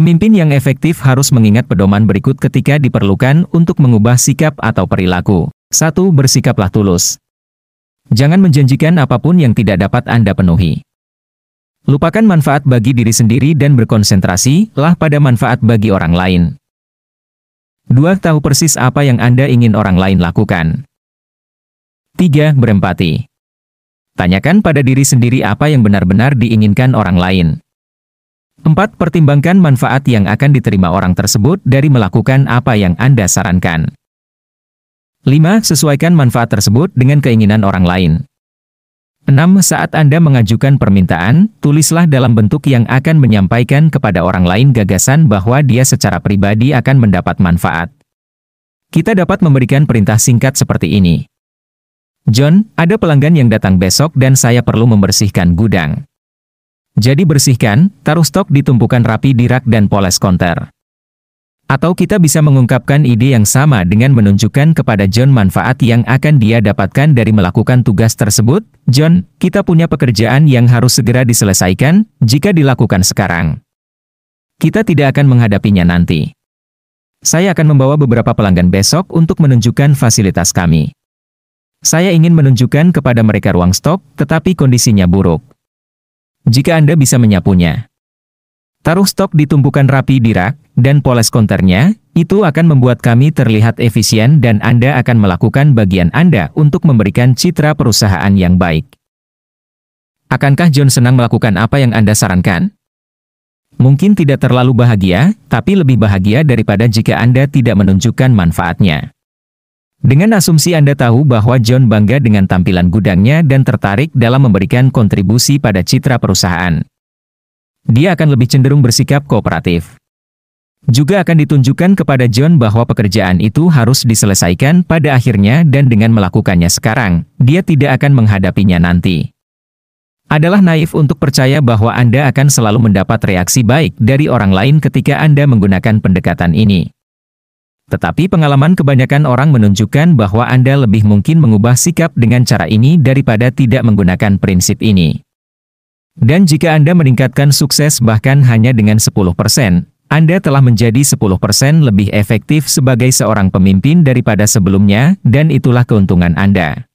Pemimpin yang efektif harus mengingat pedoman berikut ketika diperlukan untuk mengubah sikap atau perilaku. 1. Bersikaplah tulus. Jangan menjanjikan apa pun yang tidak dapat Anda penuhi. Lupakan manfaat bagi diri sendiri dan berkonsentrasi lah pada manfaat bagi orang lain. 2. Tahu persis apa yang Anda ingin orang lain lakukan. 3. Berempati. Tanyakan pada diri sendiri apa yang benar-benar diinginkan orang lain. 4. Pertimbangkan manfaat yang akan diterima orang tersebut dari melakukan apa yang Anda sarankan. 5. Sesuaikan manfaat tersebut dengan keinginan orang lain. 6. Saat Anda mengajukan permintaan, tulislah dalam bentuk yang akan menyampaikan kepada orang lain gagasan bahwa dia secara pribadi akan mendapat manfaat. Kita dapat memberikan perintah singkat seperti ini. John, ada pelanggan yang datang besok dan saya perlu membersihkan gudang. Jadi bersihkan, taruh stok ditumpukan rapi di rak dan poles konter. Atau kita bisa mengungkapkan ide yang sama dengan menunjukkan kepada John manfaat yang akan dia dapatkan dari melakukan tugas tersebut. John, kita punya pekerjaan yang harus segera diselesaikan, jika dilakukan sekarang. Kita tidak akan menghadapinya nanti. Saya akan membawa beberapa pelanggan besok untuk menunjukkan fasilitas kami. Saya ingin menunjukkan kepada mereka ruang stok, tetapi kondisinya buruk jika Anda bisa menyapunya. Taruh stok ditumpukan rapi di rak, dan poles konternya, itu akan membuat kami terlihat efisien dan Anda akan melakukan bagian Anda untuk memberikan citra perusahaan yang baik. Akankah John senang melakukan apa yang Anda sarankan? Mungkin tidak terlalu bahagia, tapi lebih bahagia daripada jika Anda tidak menunjukkan manfaatnya. Dengan asumsi Anda tahu bahwa John bangga dengan tampilan gudangnya dan tertarik dalam memberikan kontribusi pada citra perusahaan. Dia akan lebih cenderung bersikap kooperatif. Juga akan ditunjukkan kepada John bahwa pekerjaan itu harus diselesaikan pada akhirnya dan dengan melakukannya sekarang, dia tidak akan menghadapinya nanti. Adalah naif untuk percaya bahwa Anda akan selalu mendapat reaksi baik dari orang lain ketika Anda menggunakan pendekatan ini. Tetapi pengalaman kebanyakan orang menunjukkan bahwa Anda lebih mungkin mengubah sikap dengan cara ini daripada tidak menggunakan prinsip ini. Dan jika Anda meningkatkan sukses bahkan hanya dengan 10%, Anda telah menjadi 10% lebih efektif sebagai seorang pemimpin daripada sebelumnya, dan itulah keuntungan Anda.